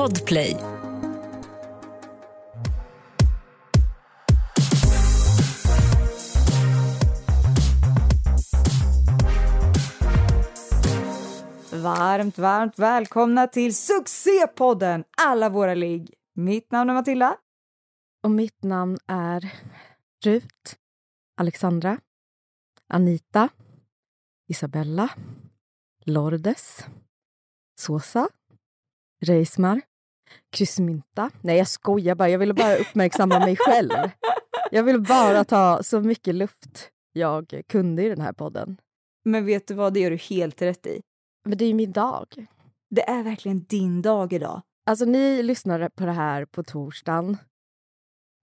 Podplay. Varmt, varmt välkomna till succépodden Alla våra ligg. Mitt namn är Matilda. Och mitt namn är Rut, Alexandra, Anita, Isabella, Lourdes, Sosa, Reismar, Kryssmynta. Nej, jag skojar bara. Jag ville bara uppmärksamma mig själv. Jag ville bara ta så mycket luft jag kunde i den här podden. Men vet du vad, det gör du helt rätt i. Men det är ju min dag. Det är verkligen din dag idag. Alltså, ni lyssnar på det här på torsdagen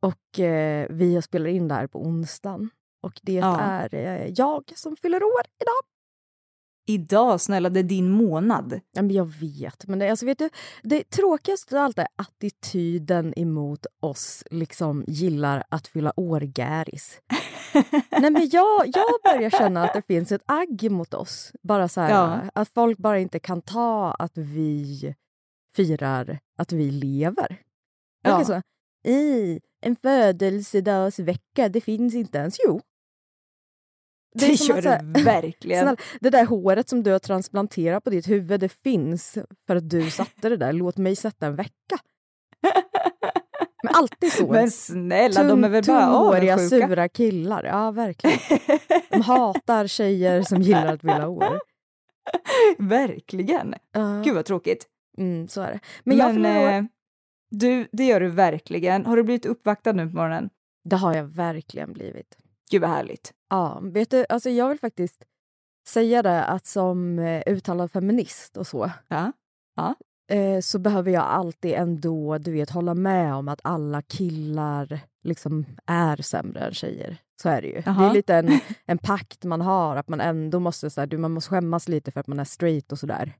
och eh, vi spelar in det här på onsdagen. Och det Ja. är eh, jag som fyller år idag. Idag, snälla, det är din månad. Ja, men jag vet. Men det, alltså, vet du, det tråkigaste av allt är attityden emot oss liksom gillar att fylla år gäris. Nej, men jag, jag börjar känna att det finns ett agg mot oss. Bara så här, Ja. Att folk bara inte kan ta att vi firar att vi lever. Ja. så, I en födelsedagsvecka, det finns inte ens. Jo. Det, som gör här- du verkligen. Snälla, det där håret som du har transplanterat på ditt huvud, det finns för att du satte det där. Låt mig sätta en vecka. Men alltid så. Men snälla, de är väl bara avundsjuka. sura killar. Ja, verkligen. De hatar tjejer som gillar att fylla år. verkligen. Ja, Gud vad tråkigt. mm, så är det. Men, jag fyller år. eh, du, det gör du verkligen. Har du blivit uppvaktad nu på morgonen? Det har jag verkligen blivit. Gud vad härligt. Ja, vet du, alltså jag vill faktiskt säga det att som eh, uttalad feminist och så, Ja. eh, så behöver jag alltid ändå du vet, hålla med om att alla killar liksom är sämre än tjejer. Så är det ju. Det Jaha. är lite en, en pakt man har, att man ändå måste, så här, du, man måste skämmas lite för att man är straight och sådär.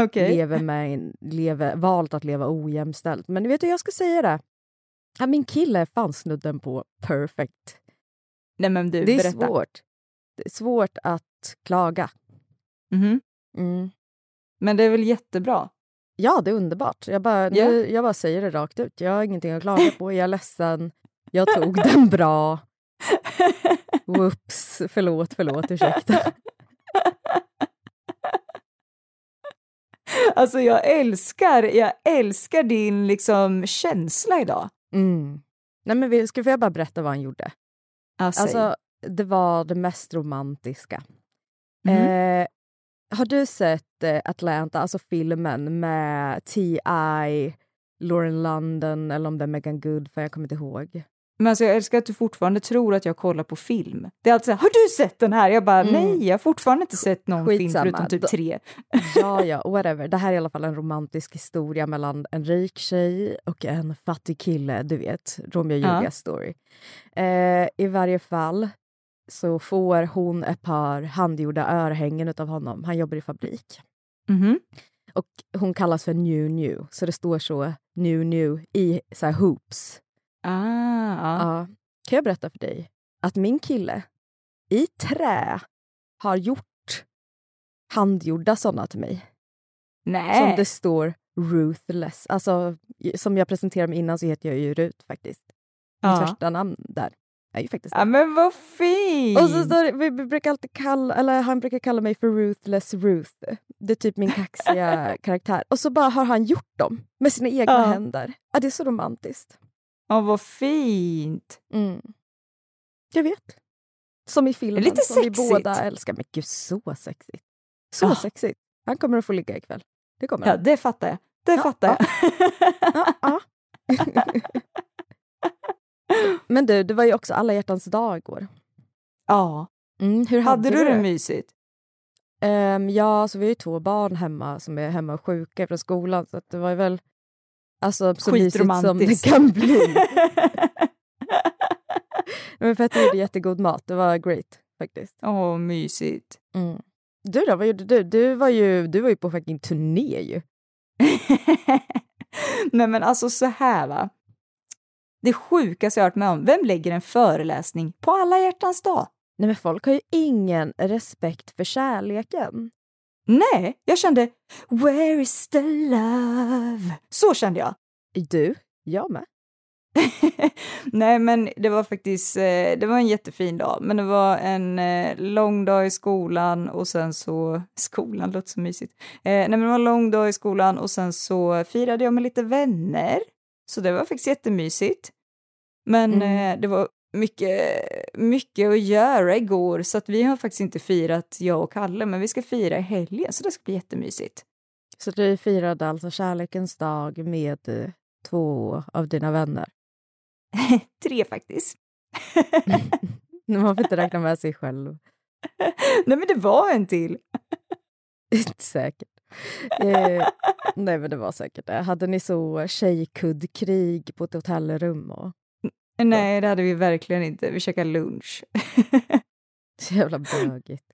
Okej. Lever med, lever, valt att leva ojämställt. Men vet du, jag ska säga det. Ja, min kille är fan snudden på perfect. Nej men du, Det är berätta. svårt. Det är svårt att klaga. Mhm. Mm. Men det är väl jättebra? Ja, det är underbart. Jag bara, Ja. nu, jag bara säger det rakt ut. Jag har ingenting att klaga på. Jag är ledsen. Jag tog den bra. Whoops. Förlåt, förlåt, ursäkta. Alltså jag älskar, jag älskar din liksom känsla idag. Mm. Nej, men vi- ska jag bara berätta vad han gjorde? Alltså, Alltså, det var det mest romantiska. Mhm. Eh, har du sett eh, Atlanta, alltså filmen med T.I., Lauren London eller om det är Megan Good, för jag kommer inte ihåg. Men alltså jag älskar att du fortfarande tror att jag kollar på film. Det är alltid så här, har du sett den här? Jag bara, Mm. nej, jag har fortfarande inte sett någon film Skitsamma. förutom typ tre. Ja, ja, whatever. Det här är i alla fall en romantisk historia mellan en rik tjej och en fattig kille. Du vet, Romeo och Ja. Julia story. Eh, I varje fall så får hon ett par handgjorda örhängen av honom. Han jobbar i fabrik. Mhm. Och hon kallas för New New, så det står så New New i så hoops. Ah, ja. Ja. Kan jag berätta för dig att min kille i trä har gjort handgjorda sådana till mig. Nej. Som det står Ruthless. Alltså, som jag presenterade mig innan så heter jag ju Rut faktiskt. Mitt Ja. första namn där är ju faktiskt Ja, det. men vad fint! Och så vi vi brukar alltid kalla, eller han brukar kalla mig för Ruthless Ruth. Det är typ min kaxiga karaktär. Och så bara har han gjort dem med sina egna Ja. händer. Ja, det är så romantiskt. Ja, vad fint! Mm. Jag vet. Som i filmen Lite som vi båda älskar. Men gud, så sexigt. Så Ah. sexigt. Han kommer att få ligga ikväll. Det kommer Ja, det fattar jag. Det Ja, fattar jag. Ja, ja. Men du, det var ju också alla hjärtans dag igår. ja. Mm, hur Hade du det mysigt? Ehm, ja, så vi har ju två barn hemma som är hemma och sjuka från skolan så det var ju väl alltså, så mysigt som det kan bli. Men Petter gjorde jättegod mat, det var great faktiskt. Åh, mysigt. Mm. Du då, vad gjorde du? Du var ju, du var ju på fucking turné ju. Nej men alltså så här va. Det sjukaste jag har varit med om, vem lägger en föreläsning på alla hjärtans dag? Nej men folk har ju ingen respekt för kärleken. Nej, jag kände Where is the love? Så kände jag. Du, jag med. Nej, men det var faktiskt, eh, det var en jättefin dag, men det var en eh, lång dag i skolan och sen så, skolan låter så mysigt. Eh, nej, men det var en lång dag i skolan och sen så firade jag med lite vänner, så det var faktiskt jättemysigt. Men Mm. det var mycket, mycket att göra igår, så att vi har faktiskt inte firat, jag och Kalle, men vi ska fira i helgen, så det ska bli jättemysigt. Så du firade alltså kärlekens dag med eh, två av dina vänner? Tre faktiskt. Man får inte räkna med sig själv. nej, men det var en till. säkert. Eh, nej, men det var säkert det. Hade ni så tjejkuddkrig på ett hotellrum? Och... Nej, det hade vi verkligen inte. Vi käkade lunch. Så jävla bögigt.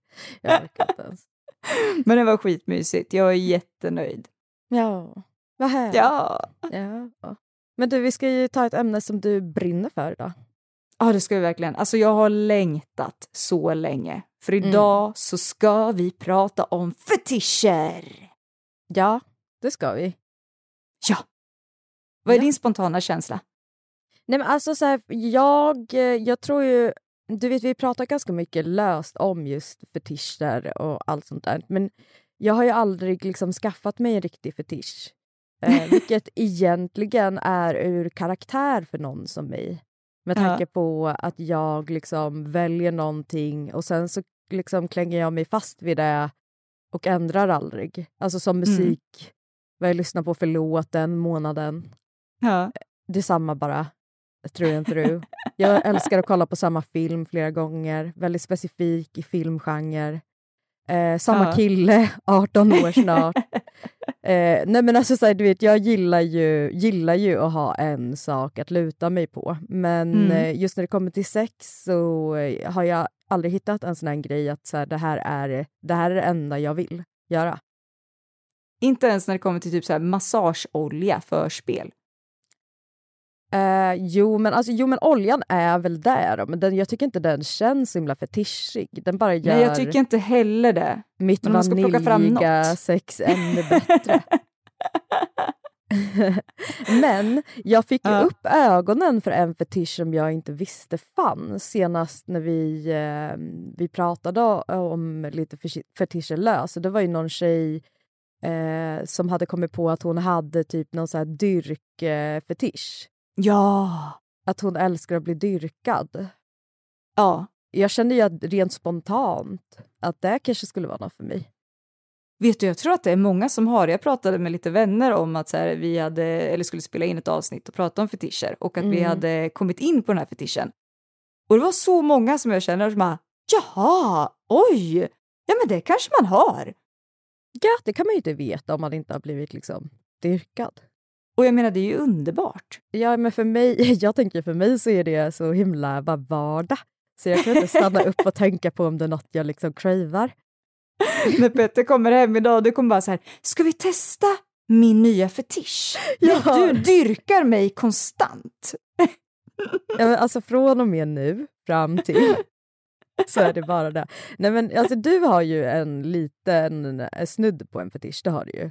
Jag orkar inte ens. Men det var skitmysigt. Jag är jättenöjd. Ja, vad härligt. Ja. Ja. Men du, vi ska ju ta ett ämne som du brinner för idag. ja, det ska vi verkligen. Alltså, jag har längtat så länge. För idag så ska vi prata om fetischer. Ja, det ska vi. Ja. Vad är Ja. din spontana känsla? Nej, men alltså så här, jag, eh, jag tror ju... Du vet, vi pratar ganska mycket löst om just fetischer och allt sånt där. Men jag har ju aldrig liksom skaffat mig en riktig fetisch. Eh, vilket egentligen är ur karaktär för någon som mig. Med Ja. tanke på att jag liksom väljer någonting och sen så liksom klänger jag mig fast vid det och ändrar aldrig. Alltså som musik, vad jag lyssnar på för låt den månaden. Ja. Det är samma bara, through and through. Jag älskar att kolla på samma film flera gånger, väldigt specifik i filmgenre. Eh, samma Ja. kille, 18 år snart. Eh, nej men alltså så här, du vet, jag gillar ju, gillar ju att ha en sak att luta mig på. Men Mm. eh, just när det kommer till sex så eh, har jag aldrig hittat en sån här grej att så här, det, här är, det här är det enda jag vill göra. Inte ens när det kommer till typ så här massageolja för spel. Eh, jo, men, alltså, jo, men oljan är väl där, men den, jag tycker inte den känns så himla fetischig. Den bara gör Nej, jag tycker inte heller det. mitt men vaniljiga sex ännu bättre. men jag fick Ja. upp ögonen för en fetisch som jag inte visste fanns senast när vi, eh, vi pratade om lite feti- fetischer lös. Det var ju någon tjej eh, som hade kommit på att hon hade typ någon så här dyrkfetisch. Ja. Att hon älskar att bli dyrkad. Ja. Jag kände ju att rent spontant att det kanske skulle vara något för mig. Vet du, jag tror att det är många som har. Jag pratade med lite vänner om att så här, vi hade, eller skulle spela in ett avsnitt och prata om fetischer och att vi Mm. hade kommit in på den här fetischen. Och det var så många som jag känner som bara, jaha, oj, ja men det kanske man har. Ja, det kan man ju inte veta om man inte har blivit liksom dyrkad. Och jag menar, det är ju underbart. Ja, men för mig, jag tänker för mig så är det så himla bara vardag. Så jag kan inte stanna upp och tänka på om det är något jag liksom cravar. När Petter kommer hem idag, det kommer bara så här, ska vi testa min nya fetisch? Ja. Du dyrkar mig konstant. Ja, alltså från och med nu fram till så är det bara det. Nej men alltså du har ju en liten snudd på en fetisch, det har du ju.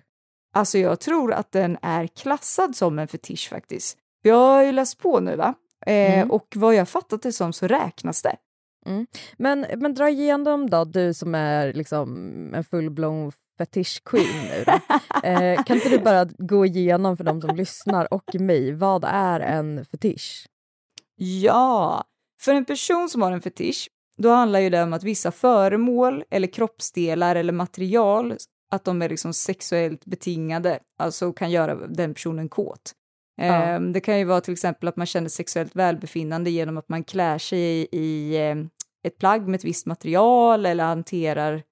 Alltså jag tror att den är klassad som en fetisch faktiskt. Jag har ju läst på nu va? Eh, Mm. Och vad jag fattat det som så räknas det. Men, men dra igenom då, du som är liksom en full-blown fetisch-queen nu. Eh, kan inte du bara gå igenom för de som lyssnar och mig, vad är en fetisch? Ja, för en person som har en fetisch, då handlar ju det om att vissa föremål eller kroppsdelar eller material, att de är liksom sexuellt betingade, alltså kan göra den personen kåt. Ja. Eh, Det kan ju vara till exempel att man känner sexuellt välbefinnande genom att man klär sig i, i eh, ett plagg med ett visst material eller hanterar,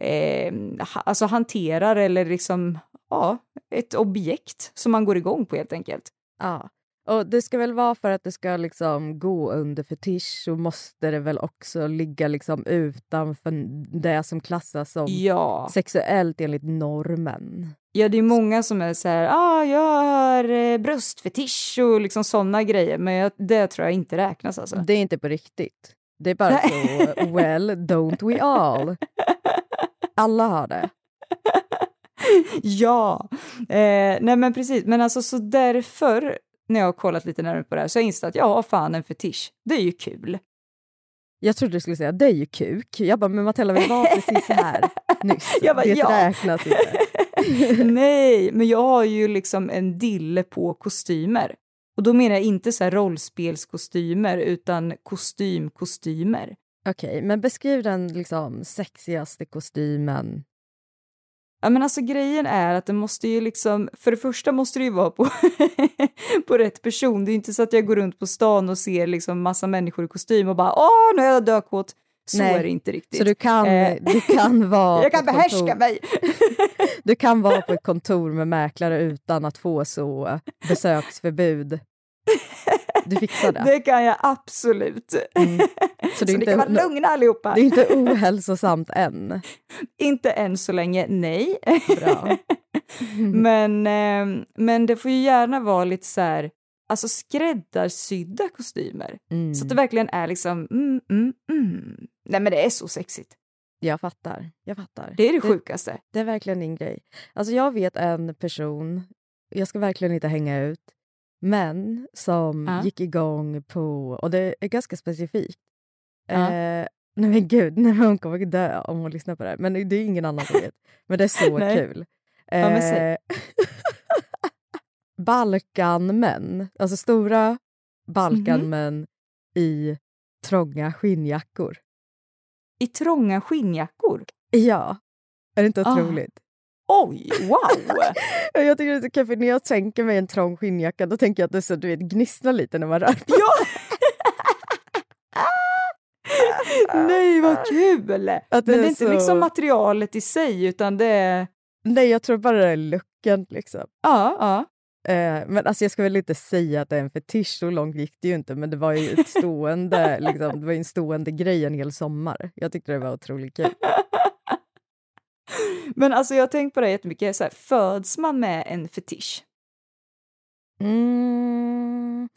eh, alltså hanterar eller liksom, ja, ett objekt som man går igång på helt enkelt. Ja. Och det ska väl vara för att det ska liksom gå under fetisch så måste det väl också ligga liksom utanför det som klassas som Ja. sexuellt enligt normen. Ja, det är många som är så här, ah, jag har eh, bröstfetisch och liksom sådana grejer, men jag, det tror jag inte räknas alltså. Det är inte på riktigt. Det är bara så, well, don't we all? Alla har det. ja, eh, nej men precis. Men alltså så därför, när jag har kollat lite närmare på det här, så har jag insett att jag har fan en fetisch. Det är ju kul. Jag trodde du skulle säga det är ju kuk. Jag bara, men Matilda vi var precis här nyss. Jag bara, det ja. räknas inte. Nej, men jag har ju liksom en dille på kostymer. Och då menar jag inte så rollspelskostymer utan kostymkostymer. Okej, men beskriv den liksom sexigaste kostymen. Ja men alltså grejen är att det måste ju liksom, för det första måste det ju vara på, på rätt person. Det är inte så att jag går runt på stan och ser liksom massa människor i kostym och bara åh nu är jag dökåt. Så Nej, är det inte riktigt. Så du kan, Eh, du kan vara jag kan behärska kontor, mig! Du kan vara på ett kontor med mäklare utan att få så besöksförbud. Du fixar det. Det kan jag absolut. Mm. Så Så, det är ni inte, kan vara lugna allihopa. det är inte ohälsosamt än. Inte än så länge, nej. Bra. men, eh, men det får ju gärna vara lite så här, alltså skräddarsydda kostymer. Mm. Så att det verkligen är liksom, mm, mm, mm. Nej men det är så sexigt. Jag fattar. Jag fattar. Det är det sjukaste. Det är verkligen din grej. Alltså jag vet en person, jag ska verkligen inte hänga ut, men som Ja. gick igång på, och det är ganska specifikt. Ja. Eh, nej men gud, nej, men hon kommer dö om hon lyssnar på det här. Men det är ingen annan som vet. Men det är så kul. Ja. Eh, Balkanmän, alltså stora Balkanmän i trånga skinnjackor. I trånga skinnjackor. Ja, är det inte Ah. otroligt? Oj, wow! Ja, Jag tycker det är så kul, för när jag tänker mig en trång skinnjacka då tänker jag att det så, du vet, gnisslar lite när man rör på ja! Nej, vad kul! Att Men det är inte så... liksom materialet i sig, utan det är... Nej, jag tror bara det är looken. Liksom. Ja, ja. Eh, men alltså, jag ska väl inte säga att det är en fetisch, så långt gick det ju inte. Men det var ju ett stående, liksom, det var en stående grej en hel sommar. Jag tyckte det var otroligt kul. Men alltså jag har tänkt på det jättemycket, så här, föds man med en fetisch? Mm.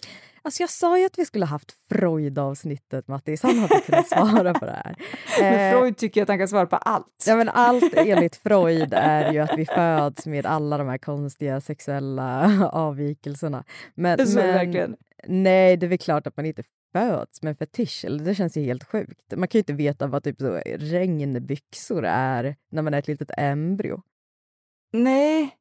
Alltså jag sa ju att vi skulle ha haft Freud-avsnittet, Mattis. Han hade kunnat svara på det här. Men Eh, Freud tycker att han kan svara på allt. Ja, men allt enligt Freud är ju att vi föds med alla de här konstiga sexuella avvikelserna. Men, det men verkligen. nej, det är väl klart att man inte föds med fetisch. Det känns ju helt sjukt. Man kan ju inte veta vad typ så regnbyxor är när man är ett litet embryo. Nej.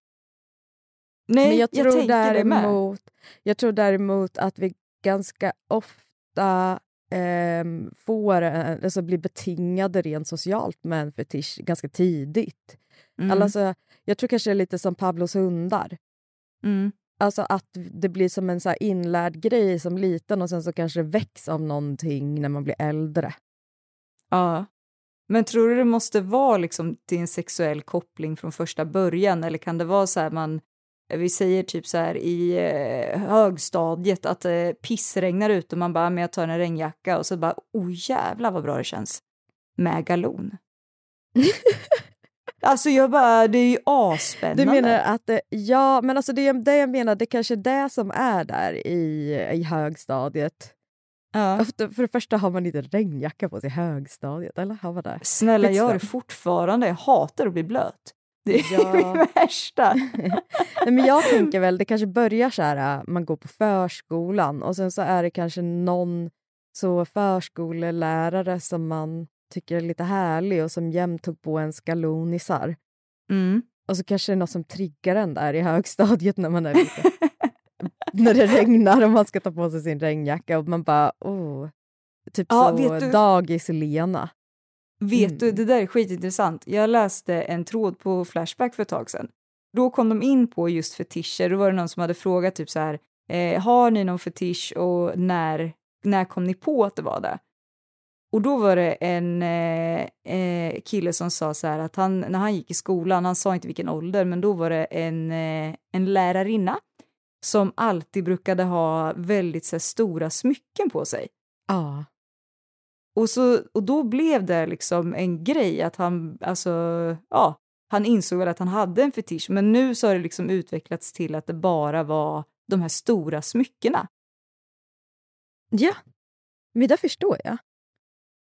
Nej, men jag tror, tänker det med. däremot, jag tror däremot att vi ganska ofta ehm, får, en- alltså blir betingade rent socialt med en fetisch ganska tidigt. Mm. Alltså, jag tror kanske det är lite som Pablos hundar. Mm. Alltså att det blir som en så inlärd grej som liten och sen så kanske det väcks av någonting när man blir äldre. Ja. Men tror du det måste vara liksom till en sexuell koppling från första början eller kan det vara så här man, vi säger typ så här i eh, högstadiet att eh, pissregnar ut och man bara, men jag tar en regnjacka och så bara, oh jävlar vad bra det känns. Med galon. alltså jag bara, det är ju asspännande. Du menar att, ja men alltså det, det jag menar, det kanske är det som är där i, i högstadiet. Ja. För för det första har man inte regnjacka på sig i högstadiet, eller har man det? Snälla, jag har det fortfarande. Jag hatar att bli blöt. Det är Ja. det värsta. Nej, men jag tänker väl, det kanske börjar så här, äh, man går på förskolan och sen så är det kanske någon så förskolelärare som man tycker är lite härlig och som jämt tog på en skalonisar. Mm. Och så kanske det är något som triggar en där i högstadiet när man är lite... när det regnar och man ska ta på sig sin regnjacka och man bara oh. Typ Ja, så vet du- dagis-Lena. Vet Mm. du, det där är skitintressant. Jag läste en tråd på Flashback för ett tag sedan. Då kom de in på just fetischer. Då var det någon som hade frågat typ så här, eh, har ni någon fetisch och när, när kom ni på att det var det? Och då var det en eh, eh, kille som sa så här att han, när han gick i skolan, han sa inte vilken ålder, men då var det en, eh, en lärarinna som alltid brukade ha väldigt så här, stora smycken på sig. Ja. Och, så, och då blev det liksom en grej att han, alltså, ja, han insåg väl att han hade en fetisch, men nu så har det liksom utvecklats till att det bara var de här stora smyckena. ja, men det förstår jag.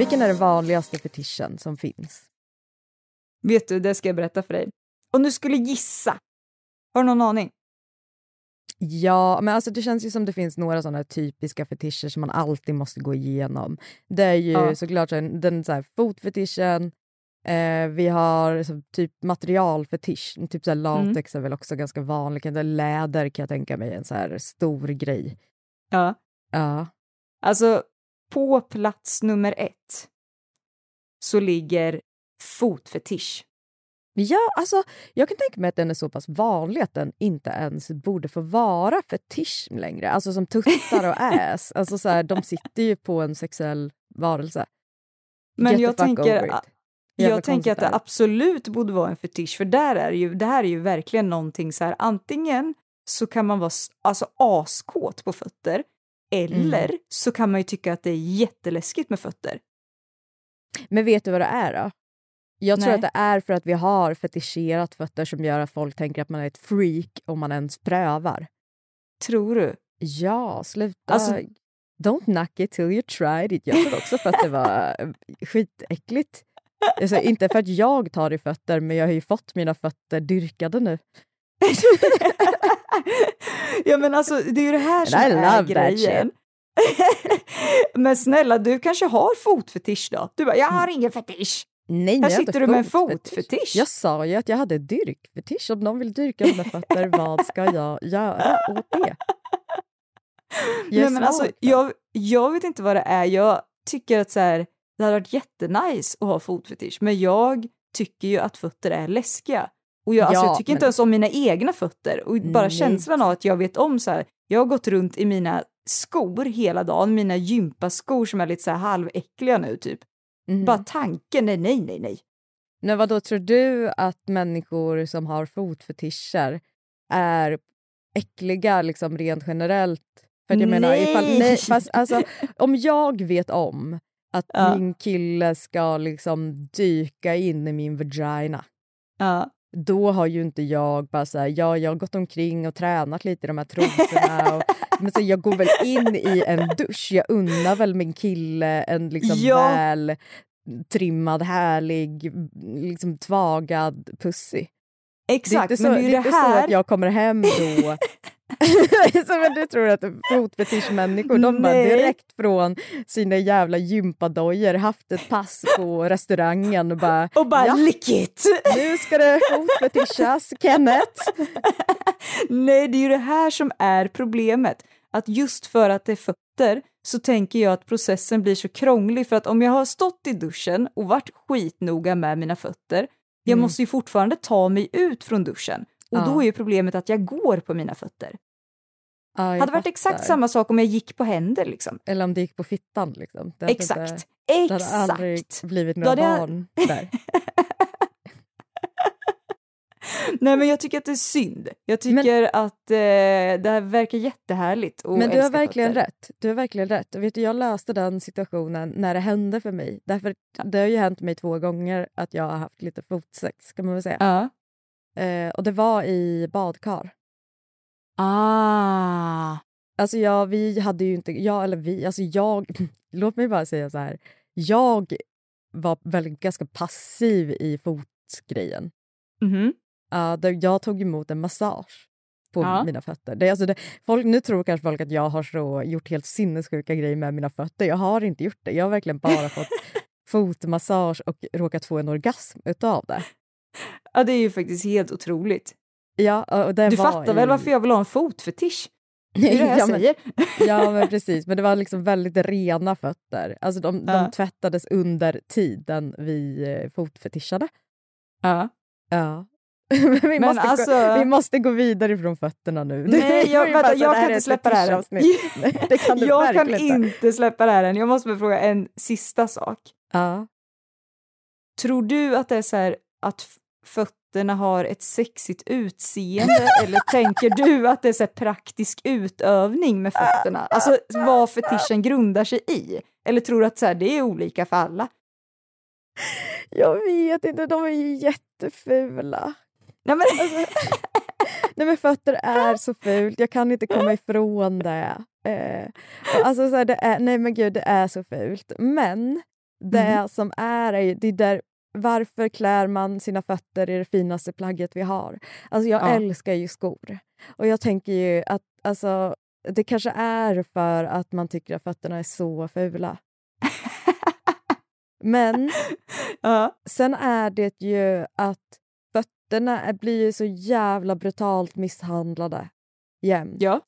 Vilken är den vanligaste fetischen som finns? Vet du, det ska jag berätta för dig. Om du skulle gissa, har du någon aning? Ja, men alltså det känns ju som det finns några sådana typiska fetischer som man alltid måste gå igenom. Det är ju Ja. såklart den, den så här, fotfetischen, eh, vi har så, typ materialfetisch, typ så här, latex är väl också ganska vanligt, läder kan jag tänka mig är en så här stor grej. Ja. Ja. Alltså, på plats nummer ett så ligger fotfetisch. Ja, alltså jag kan tänka mig att den är så pass vanlig att den inte ens borde få vara fetisch längre. Alltså som tuttar och ass. Alltså så här, de sitter ju på en sexuell varelse. Men Get jag tänker, jag tänker att det absolut borde vara en fetisch, för där är ju, det här är ju verkligen någonting så här, antingen så kan man vara alltså, askåt på fötter, eller Mm. så kan man ju tycka att det är jätteläskigt med fötter. Men vet du vad det är då? Jag tror Nej. att det är för att vi har fetischerat fötter som gör att folk tänker att man är ett freak om man ens prövar. Tror du? Ja, sluta. Alltså- Don't knock it till you tried it. Jag tror också för att det var eh, skitäckligt. Alltså, inte för att jag tar i fötter, men jag har ju fått mina fötter dyrkade nu. ja men alltså det är ju det här som är grejen. men snälla, du kanske har fotfetisch då? Du bara, jag har ingen fetisch. Nej, Här sitter du med en fotfetisch. Jag sa ju att jag hade dyrkfetisch. Om någon vill dyrka mina fötter, vad ska jag göra åt det? Jag Nej, men alltså, jag, jag vet inte vad det är. Jag tycker att så här, det hade varit jättenice att ha fotfetisch, men jag tycker ju att fötter är läskiga. Och jag, alltså, Ja, jag tycker inte men- ens om mina egna fötter. Och bara Nej. känslan av att jag vet om så här, jag har gått runt i mina skor hela dagen, mina gympaskor som är lite så här halväckliga nu typ. Mhm. Bara tanken, nej, nej, nej, nej. Men vad då tror du att människor som har fotfetischer är äckliga liksom rent generellt? För jag menar, ifall, Nej! nej, fast, alltså, om jag vet om att Ja. min kille ska liksom dyka in i min vagina Ja. Då har ju inte jag bara så här, ja, jag har gått omkring och tränat lite i de här trosorna. Och, men så jag går väl in i en dusch. Jag unnar väl min kille en liksom Ja. väl trimmad, härlig, liksom tvagad pussy. Exakt, det är inte, så, men det är ju det är det inte så här... att jag kommer hem då så men du tror att fotfetischmänniskor, de bara direkt från sina jävla gympadojor haft ett pass på restaurangen och bara Och bara ja, lick it! nu ska det fotfetischas, Kenneth. Nej, det är ju det här som är problemet. Att just för att det är fötter så tänker jag att processen blir så krånglig för att om jag har stått i duschen och varit skitnoga med mina fötter, jag Mm. måste ju fortfarande ta mig ut från duschen. Och Ja. då är ju problemet att jag går på mina fötter. Ja, hade varit exakt fattar. samma sak om jag gick på händer liksom. Eller om det gick på fittan. Liksom. Det Exakt. Inte, det hade aldrig Exakt. blivit några hade barn där. Nej men jag tycker att det är synd. Jag tycker att eh, det här verkar jättehärligt. Men du har verkligen fötter. rätt. Du har verkligen rätt. Vet du, jag löste den situationen när det hände för mig. Därför Det har ju hänt mig två gånger att jag har haft lite fotsex. kan man väl säga. Ja. Eh, och det var i badkar. Ah. Alltså jag, vi hade ju inte, jag eller vi, alltså jag, låt mig bara säga så här. Jag var väldigt ganska passiv i fotgrejen. Mhm. Ja, där jag tog emot en massage på Ja. mina fötter. Det, alltså det, folk, nu tror kanske folk att jag har så, gjort helt sinnessjuka grejer med mina fötter. Jag har inte gjort det. Jag har verkligen bara fått fotmassage och råkat få en orgasm utav det. Ja, det är ju faktiskt helt otroligt. Ja, och det Du var fattar i- väl varför jag vill ha en fotfetisch? Det är det jag ja, men, ja, men precis. Men det var liksom väldigt rena fötter. Alltså de, Ja. de tvättades under tiden vi eh, fotfetischade. Ja. Ja. Men vi, Men måste alltså- gå, vi måste gå vidare från fötterna nu. Nej, jag, vänta, jag kan inte släppa det här det kan jag kan inte släppa det här än. Jag måste bara fråga en sista sak. Ja. Tror du att det är så här att fötterna har ett sexigt utseende eller tänker du att det är så praktisk utövning med fötterna? Alltså vad fetischen grundar sig i? Eller tror du att så här, det är olika för alla? Jag vet inte, de är ju jättefula. Nej, men, Nej men fötter är så fult, jag kan inte komma ifrån det. Eh, alltså så här, det är, nej men gud, det är så fult. Men det som är, är ju- det är där, varför klär man sina fötter i det finaste plagget vi har? Alltså jag Ja. älskar ju skor. Och jag tänker ju att alltså, det kanske är för att man tycker att fötterna är så fula. Men ja. Sen är det ju att fötterna blir ju så jävla brutalt misshandlade jämt. ja.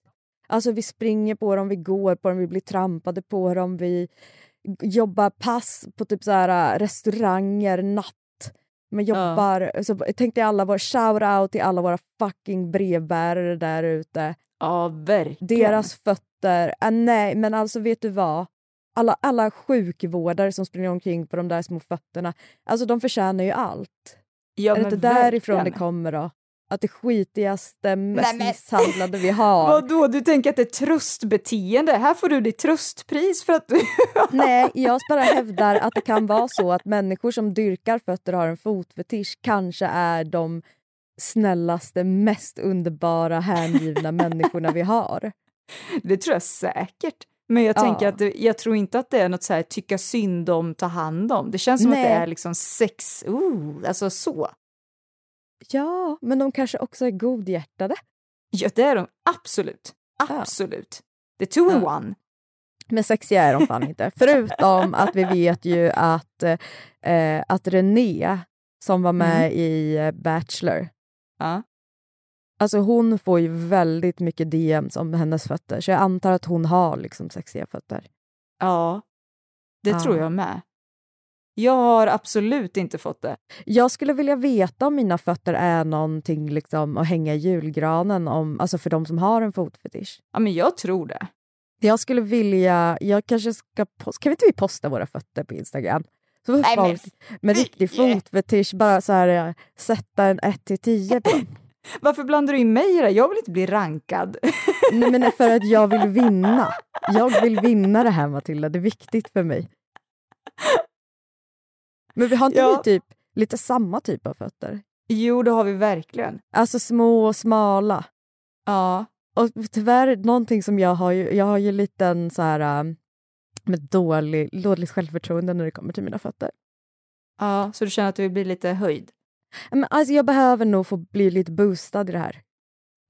Alltså vi springer på dem, vi går på dem, vi blir trampade på dem, vi jobbar pass på typ så här, äh, restauranger, natt. Ja. jobbar, så tänk dig alla våra shout-out till alla våra fucking brevbärare där ute. Ja, verkligen. Deras fötter, äh, nej men alltså vet du vad? Alla, alla sjukvårdare som springer omkring på de där små fötterna, alltså de förtjänar ju allt. ja, är det men inte därifrån det verkligen. kommer då? Att det skitigaste, mest men- misshandlade vi har. Vadå, du tänker att det är tröstbeteende? Här får du ditt tröstpris för att du... Nej, jag bara hävdar att det kan vara så att människor som dyrkar fötter och har en fotfetisch kanske är de snällaste, mest underbara, hängivna människorna vi har. Det tror jag säkert. Men jag Ja. tänker att det, jag tror inte att det är något så här tycka synd om, ta hand om. Det känns som att det Nej. är liksom sex, oh, alltså så. Ja, men de kanske också är godhjärtade. Ja, det är de absolut. Ja. Absolut. The two in Ja. one. Men sexiga är de fan inte. Förutom att vi vet ju att, eh, att René, som var med i eh, Bachelor, Ja. Alltså hon får ju väldigt mycket DMs om hennes fötter, så jag antar att hon har liksom sexiga fötter. ja, det Ja. tror jag med. Jag har absolut inte fått det. Jag skulle vilja veta om mina fötter är någonting liksom att hänga i julgranen om, alltså för de som har en fotfetisch. Ja, men jag tror det. Jag skulle vilja, jag kanske ska, pos- kan vi inte vi posta våra fötter på Instagram? Så får men folk med riktig fotfetisch bara så här, eh, sätta en 1 till 10 på. Varför blandar du in mig i det? Jag vill inte bli rankad. Nej men för att jag vill vinna. Jag vill vinna det här Matilda, det är viktigt för mig. Men vi har inte Ja. vi typ lite samma typ av fötter? Jo, det har vi verkligen. Alltså små och smala. Ja. Och tyvärr någonting som jag har ju, jag har ju lite en så här um, med dålig, dåligt självförtroende när det kommer till mina fötter. ja, så du känner att du vill bli lite höjd? Men alltså jag behöver nog få bli lite boostad i det här.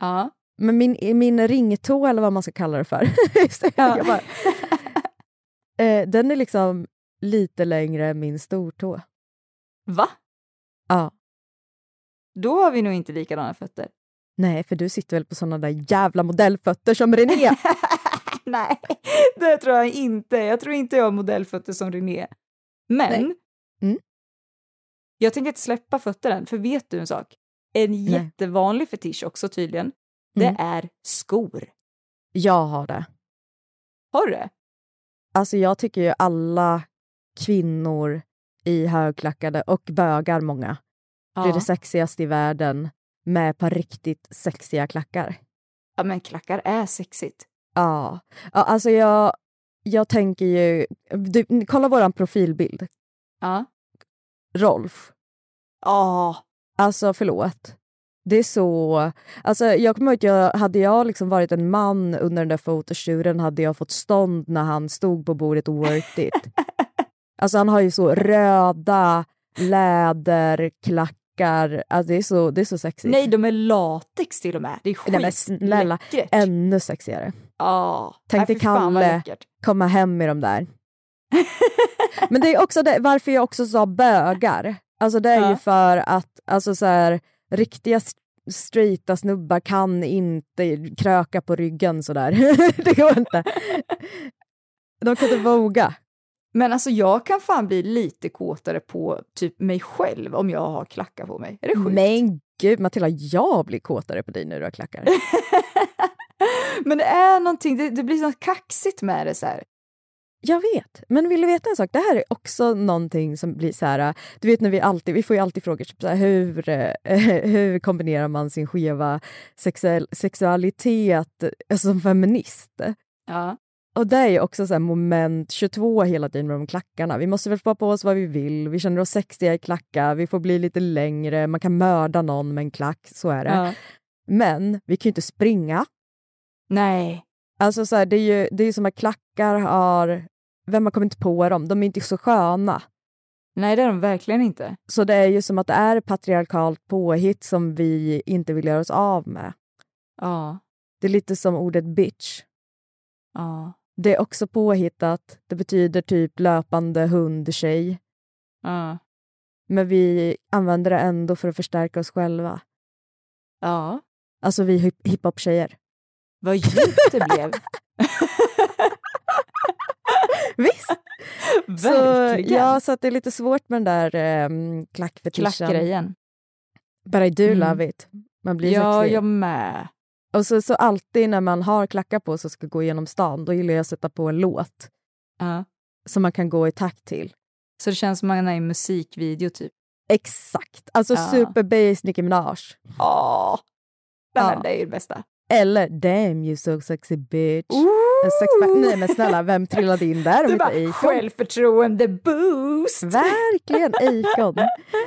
Ja. Men min, min ringtå eller vad man ska kalla det för, Ja. bara, eh, den är liksom lite längre än min stortå. Va? Ja. Då har vi nog inte likadana fötter. Nej, för du sitter väl på såna där jävla modellfötter som René? Nej, det tror jag inte. Jag tror inte jag har modellfötter som René. Men Nej. Mm. jag tänker inte släppa fötter än, för vet du en sak? En jättevanlig fetisch också tydligen, Mm. det är skor. Jag har det. Har du det? Alltså jag tycker ju alla kvinnor i högklackade och bögar många det är Ja. det sexigaste i världen med på riktigt sexiga klackar. ja, men klackar är sexigt. Ja, ja alltså jag, jag tänker ju... Du, kolla våran profilbild. Ja. Rolf. Ja. Alltså förlåt. Det är så... Alltså, jag kommer ihåg att jag, hade jag liksom varit en man under den där fototjuren hade jag fått stånd när han stod på bordet och worked it. Alltså han har ju så röda läderklackar. Alltså, det, är så, det är så sexigt. Nej, de är latex till och med. Det är Nej, men snälla, skitläckert. ännu sexigare. Ja. Tänk dig Kalle komma hem med de där. Men det är också det, varför jag också sa bögar. Alltså det är Ja. ju för att alltså så här, riktiga, straighta snubbar kan inte kröka på ryggen sådär. det går inte. De kan inte våga. Men alltså jag kan fan bli lite kåtare på typ mig själv om jag har klackar på mig. Är det sjukt? Men gud Matilda, jag blir kåtare på dig när du har klackar. Men det är någonting, det, det blir något kaxigt med det så här. Jag vet, men vill du veta en sak? Det här är också någonting som blir så här... Du vet när vi alltid, vi får ju alltid frågor typ så här, hur, eh, hur kombinerar man sin skeva sexuell, sexualitet eh, som feminist? Ja. Och det är ju också så moment 22 hela tiden med de klackarna. Vi måste väl få på oss vad vi vill, vi känner oss sexiga i klackar, vi får bli lite längre, man kan mörda någon med en klack, så är det. Ja. Men vi kan ju inte springa. Nej. Alltså så här, det är ju det är som att klackar har... Vem har kommit på dem? De är inte så sköna. Nej, det är de verkligen inte. Så det är ju som att det är patriarkalt påhitt som vi inte vill göra oss av med. Ja. Det är lite som ordet bitch. Ja. Det är också påhittat. Det betyder typ löpande hundtjej. Ja. Men vi använder det ändå för att förstärka oss själva. Ja. Alltså vi hip- hiphop-tjejer. Vad djupt det blev. Visst! Så, Verkligen. ja, så att det är lite svårt med den där um, klackfetischen. Klackgrejen. But I do Mm. love it. Man blir Ja, sexig. jag med. Och så, så alltid när man har klackar på sig och ska gå igenom stan, då gillar jag att sätta på en låt Ja. som man kan gå i takt till. Så det känns som man är i en musikvideo typ. Exakt! Alltså Ja. super bass Nicki Minaj. Ja. Nej, Ja. men det är ju det bästa. Eller Damn you so sexy bitch. En sex Nej men snälla, vem trillade in där om inte självförtroende boost. Verkligen Akon.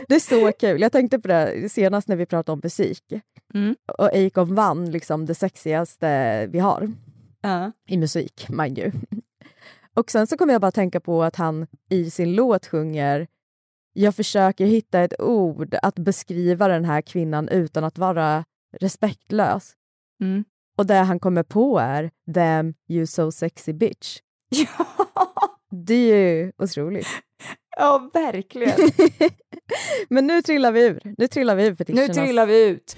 Det är så kul. Jag tänkte på det senast när vi pratade om musik. Mm. Och Akon vann liksom det sexigaste vi har. Ja. i musik, mind you. Och sen så kommer jag bara tänka på att han i sin låt sjunger jag försöker hitta ett ord att beskriva den här kvinnan utan att vara respektlös. Mm. Och det han kommer på är “Damn you so sexy bitch”. Ja. Det är ju otroligt. ja, verkligen. Men nu trillar vi ur. Nu trillar vi ur Nu trillar vi ut.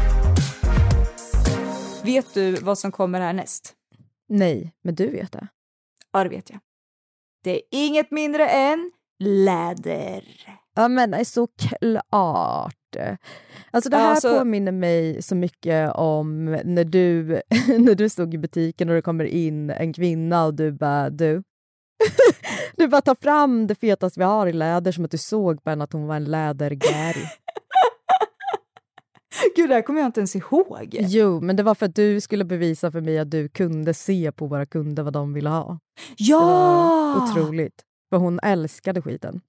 Vet du vad som kommer härnäst? Nej, men du vet det. Ja, det vet jag. Det är inget mindre än läder. Ja men är så klart. Alltså det här så- påminner mig så mycket om när du, när du stod i butiken och det kommer in en kvinna och du bara du. du bara tar fram det fetaste vi har i läder som att du såg på henne att hon var en lädergäri. Gud, det här kommer jag inte ens ihåg. jo, men det var för att du skulle bevisa för mig att du kunde se på våra kunder vad de ville ha. Ja! otroligt. För hon älskade skiten.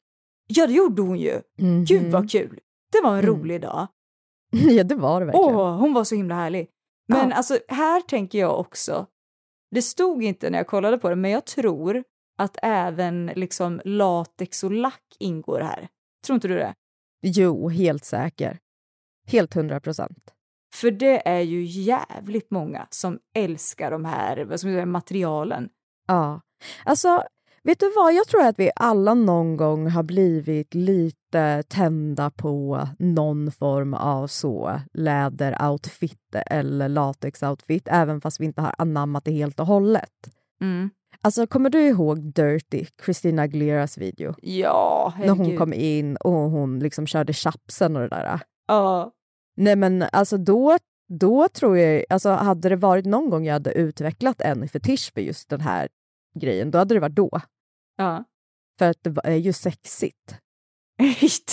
Ja, det gjorde hon ju. Mhm. Gud vad kul. Det var en Mm. rolig dag. ja, det var det verkligen. Åh, hon var så himla härlig. Men Ja. alltså, här tänker jag också, det stod inte när jag kollade på det, men jag tror att även liksom latex och lack ingår här. Tror inte du det? Jo, helt säker. Helt hundra procent. För det är ju jävligt många som älskar de här vad säga, materialen. Ja. Alltså, vet du vad? Jag tror att vi alla någon gång har blivit lite tända på någon form av så läderoutfit eller latexoutfit, även fast vi inte har anammat det helt och hållet. Mm. Alltså, kommer du ihåg Dirty, Christina Aguileras video? Ja, När hon herregud. kom in och hon liksom körde chapsen och det där. Ja. Nej men alltså då, då tror jag, alltså hade det varit någon gång jag hade utvecklat en fetisch för just den här grejen, då hade det varit då. Ja. För att det är ju sexigt.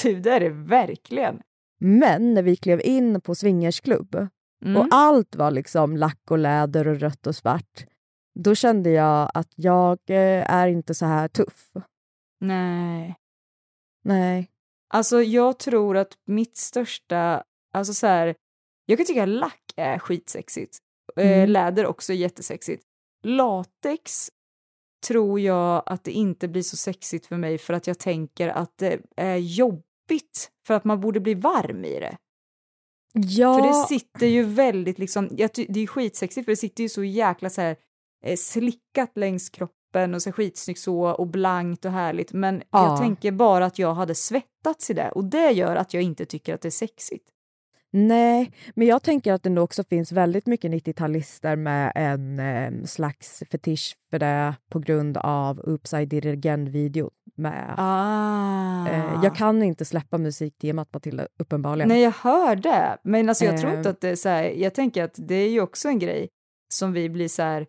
du, det är det verkligen. Men när vi klev in på swingersklubb Mm. och allt var liksom lack och läder och rött och svart, då kände jag att jag eh, är inte så här tuff. Nej. Nej. Alltså jag tror att mitt största, alltså så här, jag kan tycka lack är skitsexigt. Eh, Mm. Läder också är jättesexigt. Latex tror jag att det inte blir så sexigt för mig för att jag tänker att det är jobbigt för att man borde bli varm i det. Ja, För det sitter ju väldigt liksom, det är skitsexigt för det sitter ju så jäkla så här eh, slickat längs kroppen och så skitsnyggt så och blankt och härligt men Ja. jag tänker bara att jag hade svettats i det och det gör att jag inte tycker att det är sexigt. Nej, men jag tänker att det nog också finns väldigt mycket 90-talister med en eh, slags fetisch för det på grund av I did it again-video. Med, Ah. eh, jag kan inte släppa musiktemat Matilda, uppenbarligen. Nej, jag hör det. Men alltså, jag tror Eh. inte att det är så här, jag tänker att det är ju också en grej som vi blir så här,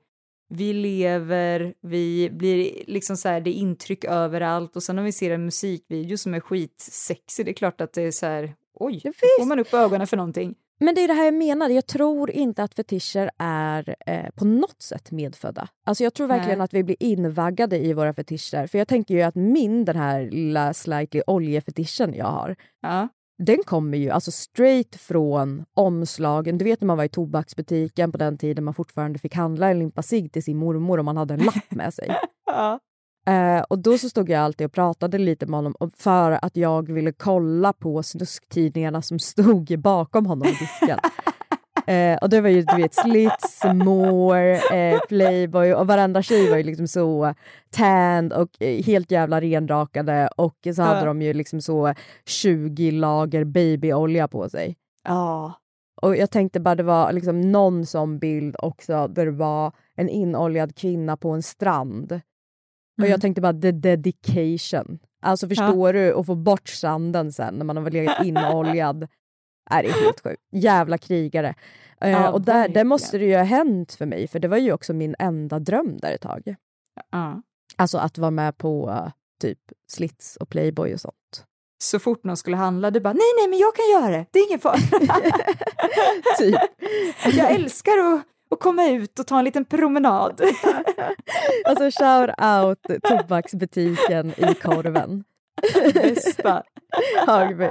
vi lever, vi blir liksom så här, det är intryck överallt och sen om vi ser en musikvideo som är skitsexig, det är klart att det är så här, oj, då får man upp ögonen för någonting. Men det är det här jag menar, jag tror inte att fetischer är eh, på något sätt medfödda. Alltså jag tror verkligen Nej. att vi blir invaggade i våra fetischer. För jag tänker ju att min, den här lilla slightly oljefetischen jag har, Ja. Den kommer ju alltså straight från omslagen. Du vet när man var i tobaksbutiken på den tiden man fortfarande fick handla en limpa cigg till sin mormor och man hade en lapp med sig. Ja. Eh, och då så stod jag alltid och pratade lite med honom för att jag ville kolla på snusktidningarna som stod bakom honom i disken. Eh, och det var ju du vet Slits, More, eh, Playboy och varenda tjej var ju liksom så tanned och eh, helt jävla renrakade och så hade Ja. de ju liksom så 20 lager babyolja på sig. Ja. Och jag tänkte bara det var liksom någon sån bild också där det var en inoljad kvinna på en strand. Och Mm. jag tänkte bara the dedication. Alltså förstår du att få bort sanden sen när man har legat inoljad. Är det helt sjukt. Jävla krigare. Eh, Ja, och där, där måste det ju ha hänt för mig för det var ju också min enda dröm där ett tag. Ja. Alltså att vara med på eh, typ Slits och Playboy och sånt. Så fort någon skulle handla, du bara nej, nej, men jag kan göra det, det är ingen fara. Typ. jag älskar att, att komma ut och ta en liten promenad. Alltså shout out tobaksbutiken i korven. Bästa. Hagby.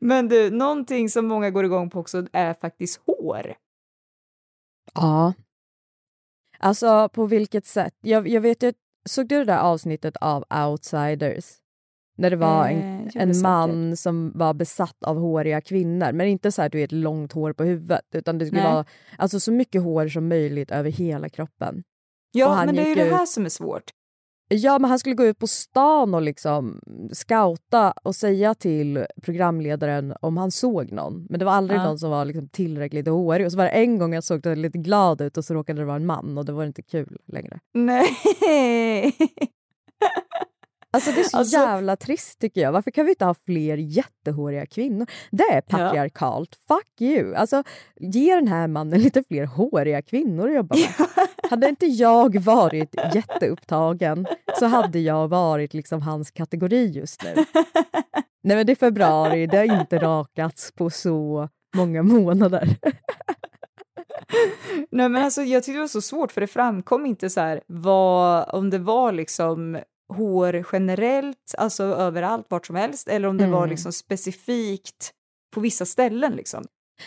Men du, någonting som många går igång på också är faktiskt hår. Ja. Alltså på vilket sätt? Jag, jag vet ju, såg du det där avsnittet av Outsiders? När det var Eh, en, gjorde en man som var besatt av håriga kvinnor. Men inte så här, du vet, långt hår på huvudet. Utan det skulle Nej. vara alltså, så mycket hår som möjligt över hela kroppen. Ja, men det är ju gick det ut- här som är svårt. Ja, men han skulle gå ut på stan och liksom scouta och säga till programledaren om han såg någon. Men det var aldrig Ja. någon som var liksom tillräckligt hårig. Och så var det en gång jag såg det lite glad ut och så råkade det vara en man och det var inte kul längre. Nej. Alltså det är så Alltså- jävla trist tycker jag. Varför kan vi inte ha fler jättehåriga kvinnor? Det är patriarkalt. Fuck you! Alltså, ge den här mannen lite fler håriga kvinnor att jobba med. Hade inte jag varit jätteupptagen så hade jag varit liksom hans kategori just nu. Nej men det är februari, det har inte rakats på så många månader. Nej, men alltså, jag tyckte det var så svårt för det framkom inte så här vad, om det var liksom hår generellt, alltså överallt, vart som helst, eller om det var Mm. liksom specifikt på vissa ställen liksom.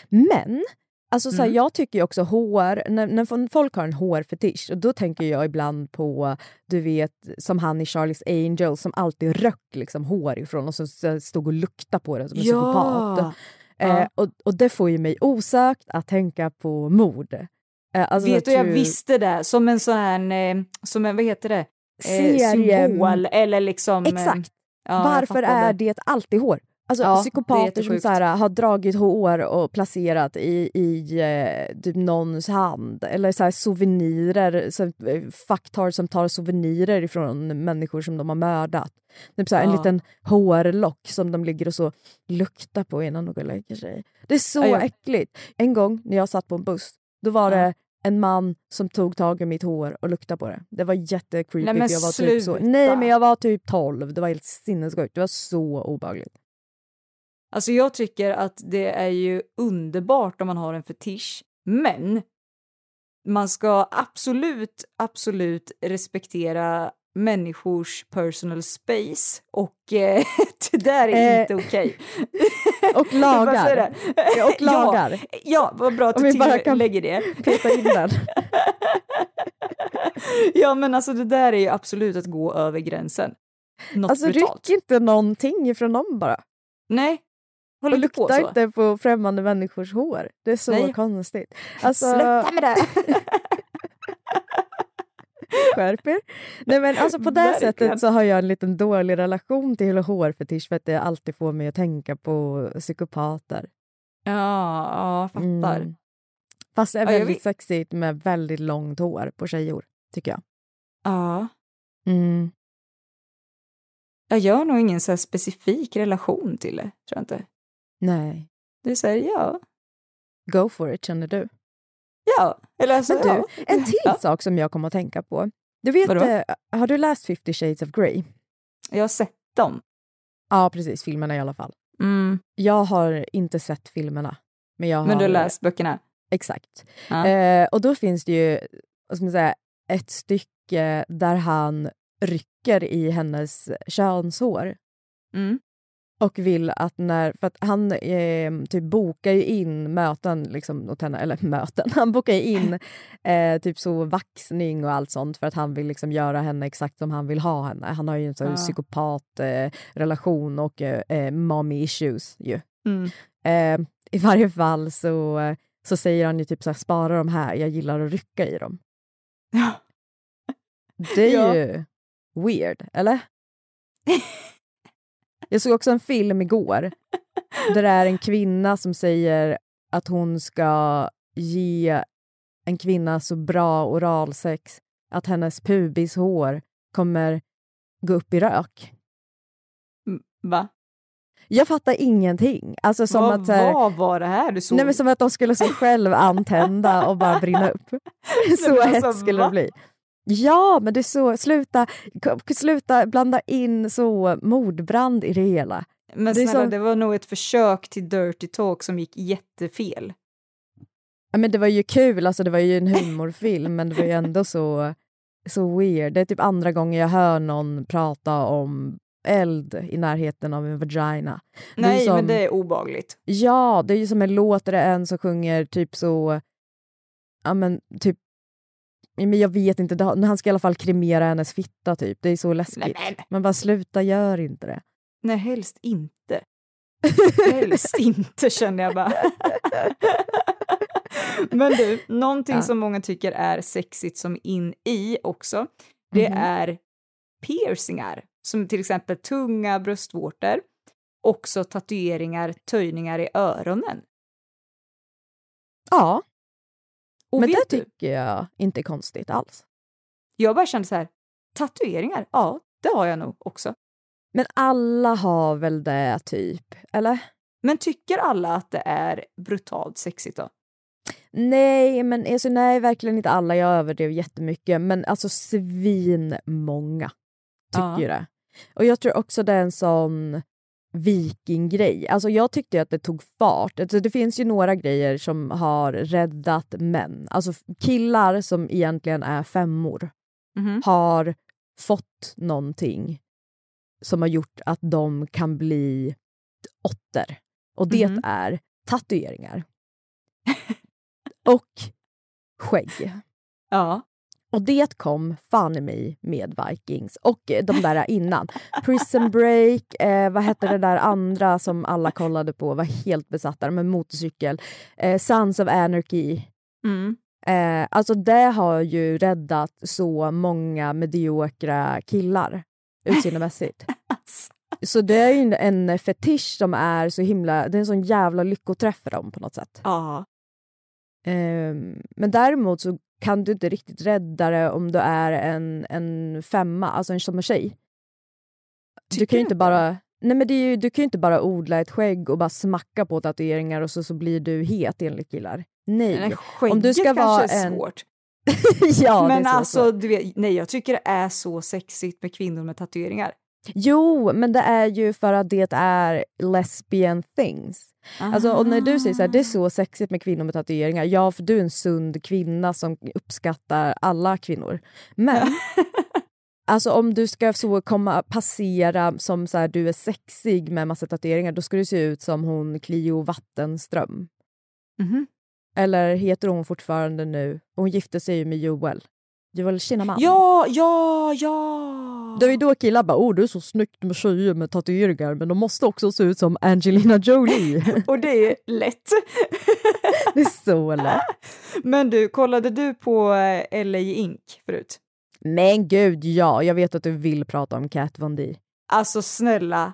Men alltså, så här, Mm. jag tycker ju också hår, när, när folk har en hårfetisch, och då tänker jag ibland på, du vet, som han i Charlie's Angels som alltid röck liksom, hår ifrån och så, så stod och luktade på det som en psykopat. Ja. Eh, och, och det får ju mig osökt att tänka på mord. Eh, alltså Vet du, jag visste det, som en sån här, eh, som en, vad heter det, Serie- symbol eller liksom... eh, Exakt. ja, Varför är det. det alltid hår? Alltså Ja, psykopater som så här, har dragit hår och placerat i, i eh, typ någons hand. Eller så här, souvenirer, så, eh, fucktar som tar souvenirer ifrån människor som de har mördat. Typ så här, En Ja. liten hårlock som de ligger och så luktar på innan de går och lägger sig. Det är så Ja, äckligt. En gång när jag satt på en buss, då var det en man som tog tag i mitt hår och luktade på det. Det var jättecreepy. Nej, jag var typ så, sluta. nej men jag var typ 12. Det var helt sinnessjukt. Det var så obehagligt. Alltså jag tycker att det är ju underbart om man har en fetisch, men man ska absolut, absolut respektera människors personal space och eh, det där är Eh, inte okej. Och lagar. Och lagar. Ja, ja, vad bra att Om du vi bara kan- tillägger det. Peta in den. Ja, men alltså det där är ju absolut att gå över gränsen. Något Alltså brutalt. ryck inte någonting ifrån dem bara. Nej, håll Och inte på lukta så. inte på främmande människors hår. Det är så Nej. konstigt. Alltså, Sluta med det! Skärp er. Nej men alltså på det Verkligen. sättet så har jag en liten dålig relation till hårfetisch för att det alltid får mig att tänka på psykopater. Ja, ja, fattar. Mm. Fast det är Ja, väldigt vet. sexigt med väldigt långt hår på tjejor, tycker jag. Ja. Mm. Jag gör nog ingen så specifik relation till det, tror jag inte. Nej. Det är så här, ja. Go for it, känner du. Ja, eller alltså, Men du, ja. en till Ja. sak som jag kommer att tänka på. Du vet, Vadå? eh, har du läst 50 shades of Grey? Jag har sett dem. Ja, precis. Filmerna i alla fall. Mm. Jag har inte sett filmerna. Men, jag har, Men du har läst böckerna? Exakt. Ja. Eh, och då finns det ju ska man säga, ett stycke där han rycker i hennes könshår. Mm. Och vill att när, för att han eh, typ bokar ju in möten, liksom, åt henne, eller möten, han bokar ju in eh, typ så vaxning och allt sånt för att han vill liksom göra henne exakt som han vill ha henne. Han har ju en sån Ja. psykopat eh, relation och eh, eh, mommy issues ju. Mm. Eh, I varje fall så, så säger han ju typ så här, spara de här, jag gillar att rycka i dem. Ja. Det är Ja. ju weird, eller? Jag såg också en film igår där det är en kvinna som säger att hon ska ge en kvinna så bra oralsex att hennes pubishår kommer gå upp i rök. Va? Jag fattar ingenting. Alltså som vad, att, så här- vad var det här du såg? Nej, men som att de skulle sig själv antända och bara brinna upp. så hett alltså, skulle det bli. Ja, men det är så, sluta, sluta blanda in så mordbrand i det hela. men det snälla, det var nog ett försök till dirty talk som gick jättefel. Ja, men det var ju kul, alltså det var ju en humorfilm men det var ju ändå så, så weird. Det är typ andra gången jag hör någon prata om eld i närheten av en vagina. Det Nej, som- men det är obagligt. Ja, det är ju som en låt där det är en som sjunger typ så... Ja men typ... Men jag vet inte, han ska i alla fall kremera hennes fitta typ. Det är så läskigt. Nej, men. Men bara sluta, gör inte det. Nej, helst inte. Helst inte känner jag bara. Men du, någonting Ja. som många tycker är sexigt som in i också, det Mhm. är piercingar. Som till exempel tunga bröstvårtor. Också tatueringar, töjningar i öronen. Ja, Och men det du, tycker jag inte är konstigt alls. jag bara kände så här, tatueringar, ja, det har jag nog också. Men alla har väl det typ, eller? Men tycker alla att det är brutalt sexigt då? Nej, men alltså, nej, verkligen inte alla. Jag överdrev jättemycket. Men alltså svin många tycker Ja. det. Och jag tror också det är en sån vikinggrej. Alltså jag tyckte att det tog fart. Alltså det finns ju några grejer som har räddat män. Alltså killar som egentligen är femmor Mhm. har fått någonting som har gjort att de kan bli åtter. Och det Mhm. är tatueringar. och skägg. Ja. Och det kom fan i mig med Vikings och eh, de där innan. Prison Break, eh, vad hette det där andra som alla kollade på, var helt besatta med motorcykel. Eh, Sons of Anarchy. Mm. Eh, alltså det har ju räddat så många mediokra killar utseendemässigt. så det är ju en, en fetisch som är så himla, det är en sån jävla lyckoträff för dem på något sätt. Ja. Ehm, men däremot så kan du inte riktigt rädda det om du är en, en femma, alltså en som en tjej. du Tycker kan du inte inte? bara Nej men ju, du kan ju inte bara odla ett skägg och bara smacka på tatueringar och så, så blir du het enligt killar. Nej. Men skägget Om du ska kanske vara är en- svårt. ja, men det är så alltså, svårt. du vet, nej jag tycker det är så sexigt med kvinnor med tatueringar. Jo, men det är ju för att det är lesbian things. Alltså, och när du säger så här, det är så sexigt med kvinnor med tatueringar. Ja, för du är en sund kvinna som uppskattar alla kvinnor. Men Alltså om du ska så komma passera som så här, du är sexig med massa tatueringar då ska du se ut som hon Clio Vattenström. Mhm. Eller heter hon fortfarande nu? Hon gifte sig ju med Joel. Joel Kinnaman. Ja, ja, ja! Det är då killar bara “Åh, det är så snyggt med tjejer med tatueringar men de måste också se ut som Angelina Jolie”. Och det är lätt. det är så lätt. Men du, kollade du på eh, LA Ink förut? Men gud, ja. Jag vet att du vill prata om Kat Von D. Alltså snälla,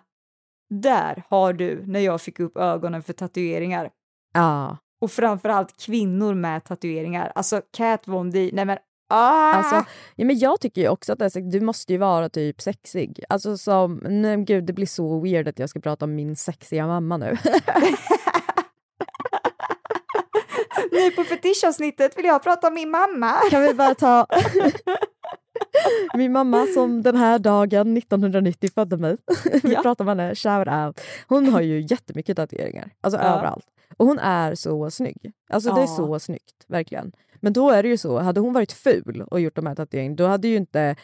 där har du när jag fick upp ögonen för tatueringar. Ja. Och framförallt kvinnor med tatueringar. Alltså Kat Von D, nej men ah! Alltså, ja, men jag tycker ju också att det du måste ju vara typ sexig. Alltså som, nej gud det blir så weird att jag ska prata om min sexiga mamma nu. Nu på fetischavsnittet vill jag prata om min mamma. kan vi bara ta min mamma som den här dagen 1990 födde mig. vi Ja. pratar om henne, shout out. Hon har ju jättemycket tatueringar, alltså Ja. överallt. Och hon är så snygg. Alltså det är Ja. så snyggt, verkligen. Men då är det ju så, hade hon varit ful och gjort de här tatueringarna, då hade ju inte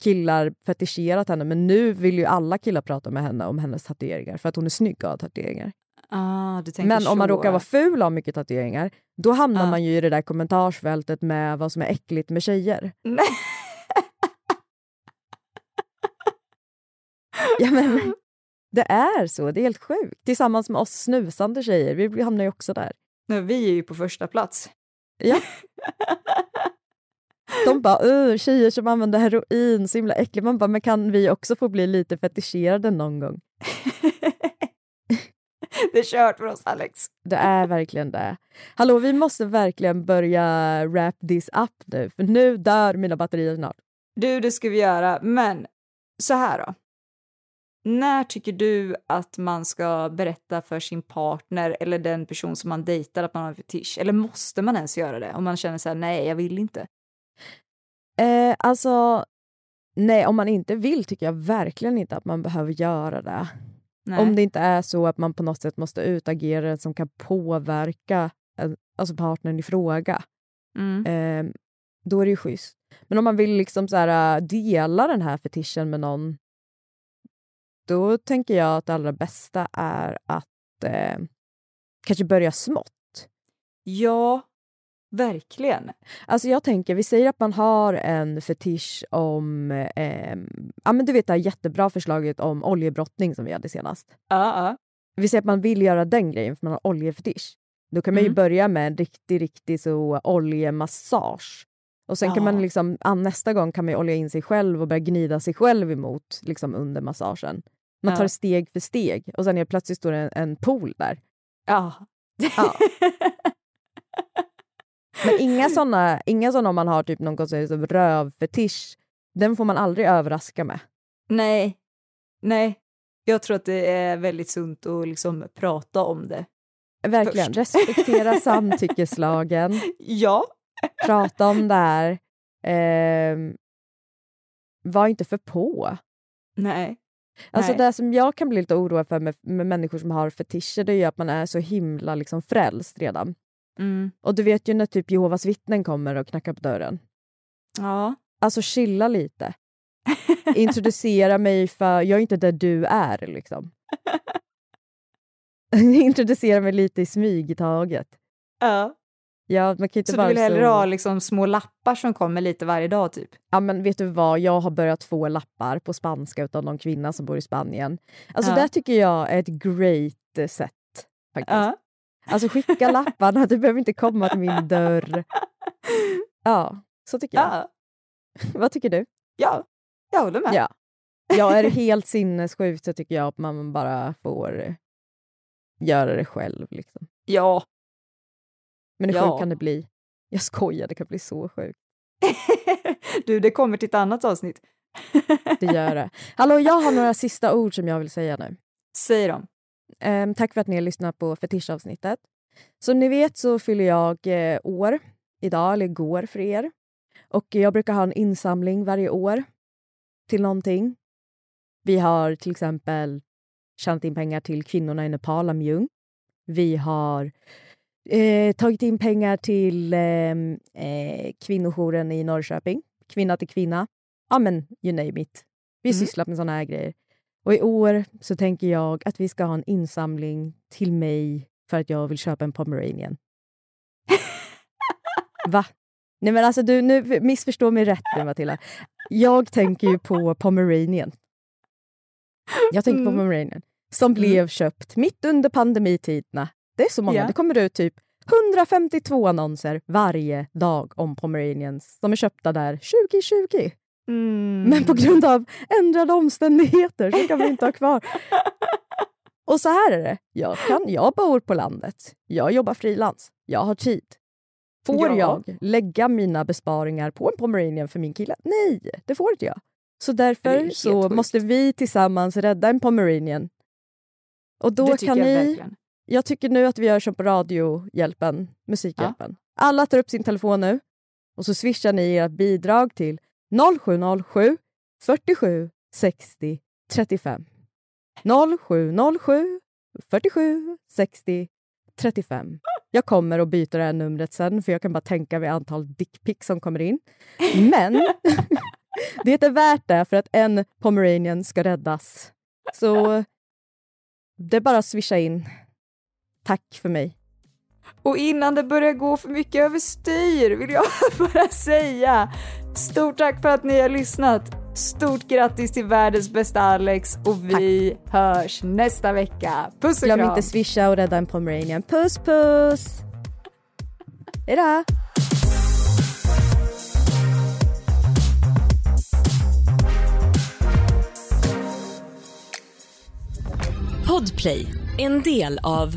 killar fetischerat henne. Men nu vill ju alla killar prata med henne om hennes tatueringar för att hon är snygg och har tatueringar. Ah, Men om man råkar vara ful och har mycket tatueringar, då hamnar Ja. man ju i det där kommentarsfältet med vad som är äckligt med tjejer. Nej. Ja, men, det är så, det är helt sjukt. Tillsammans med oss snusande tjejer, vi hamnar ju också där. Nej, vi är ju på första plats. Ja. De bara "Ugh, tjejer som använder heroin, så himla äckligt. Man bara, men kan vi också få bli lite fetischerade någon gång? det är kört för oss Alex. Det är verkligen det. Hallå, vi måste verkligen börja wrap this up nu, för nu dör mina batterier snart. Du, det ska vi göra, men så här då. När tycker du att man ska berätta för sin partner eller den person som man dejtar att man har en fetisch? Eller måste man ens göra det om man känner så här, nej, jag vill inte? Eh, alltså, nej, om man inte vill tycker jag verkligen inte att man behöver göra det. Nej. Om det inte är så att man på något sätt måste utagera det som kan påverka eh, alltså partnern i fråga. Mm. Eh, då är det ju schysst. Men om man vill liksom så här, äh, dela den här fetischen med någon då tänker jag att det allra bästa är att eh, kanske börja smått. Ja, verkligen. Alltså jag tänker, vi säger att man har en fetisch om... Eh, ja men du vet det här jättebra förslaget om oljebrottning som vi hade senast. Ja, ja. Vi säger att man vill göra den grejen för man har oljefetisch. Då kan man ju Mm. börja med en riktig, riktig så oljemassage. Och sen kan Ja. man liksom, nästa gång kan man olja in sig själv och börja gnida sig själv emot liksom under massagen. Man Ja. tar steg för steg och sen helt plötsligt står det en, en pool där. Ja. Ja. Men inga såna, inga såna om man har typ någon sån här rövfetisch, den får man aldrig överraska med. nej, nej. Jag tror att det är väldigt sunt att liksom prata om det. Verkligen, Först. respektera samtyckeslagen. Ja. Prata om det här. Ehm, var inte för på. Nej. Alltså Nej. det som jag kan bli lite oroad för med, med människor som har fetischer det är ju att man är så himla liksom frälst redan. Mm. Och du vet ju när typ Jehovas vittnen kommer och knackar på dörren. Ja. Alltså chilla lite. Introducera mig för, jag är inte där du är liksom. Introducera mig lite i smyg i taget. ja. Ja, man kan inte Så bara du vill hellre så... ha liksom små lappar som kommer lite varje dag typ? Ja men vet du vad, jag har börjat få lappar på spanska utav någon kvinna som bor i Spanien. Alltså Ja. det tycker jag är ett great eh, sätt. Faktiskt. Ja. Alltså skicka lapparna, du behöver inte komma till min dörr. Ja, så tycker jag. Ja. Vad tycker du? Ja, jag håller med. Ja. Jag är helt sinnessjukt så tycker jag att man bara får eh, göra det själv. Liksom. Ja. Men hur Ja. kan det bli? Jag skojar, det kan bli så sjukt. du, det kommer till ett annat avsnitt. Det gör det. Hallå, jag har några sista ord som jag vill säga nu. Säg dem. Ehm, tack för att ni har lyssnat på fetischavsnittet. Som ni vet så fyller jag eh, år idag, eller igår för er. Och jag brukar ha en insamling varje år till någonting. Vi har till exempel tjänat in pengar till kvinnorna i Nepal, Amjung. Vi har eh, tagit in pengar till eh, eh, kvinnojouren i Norrköping, Kvinna till kvinna. ja men you name it. Vi har Mm. sysslat med såna här grejer. Och i år så tänker jag att vi ska ha en insamling till mig för att jag vill köpa en pomeranian. Va? Nej men alltså du, nu missförstå mig rätt nu Matilda. Jag tänker ju på pomeranian. Jag tänker på Mm. pomeranian. Som blev köpt mitt under pandemitiderna. Det är så många. Ja. Det kommer ut typ 152 annonser varje dag om pomeranians som är köpta där 2020. Mm. Men på grund av ändrade omständigheter så kan vi inte ha kvar. Och så här är det. Jag, kan, jag bor på landet. Jag jobbar frilans. Jag har tid. Får Ja. jag lägga mina besparingar på en pomeranian för min kille? Nej, det får inte jag. Så därför så sjukt. måste vi tillsammans rädda en pomeranian. Och då kan ni... verkligen. Jag tycker nu att vi gör som på Radiohjälpen, Musikhjälpen. Alla tar upp sin telefon nu och så swishar ni ert bidrag till 0707 47 60 35. 0707 47 60 35. Jag kommer att byta det här numret sen för jag kan bara tänka mig antal dickpics som kommer in. Men det är värt det för att en pomeranian ska räddas. Så det är bara att swisha in. Tack för mig. Och innan det börjar gå för mycket överstyr vill jag bara säga stort tack för att ni har lyssnat. Stort grattis till världens bästa Alex och vi hörs nästa vecka. Puss och Glöm kram. inte swisha och rädda en pomeranian. Puss puss! Hejdå! Podplay, en del av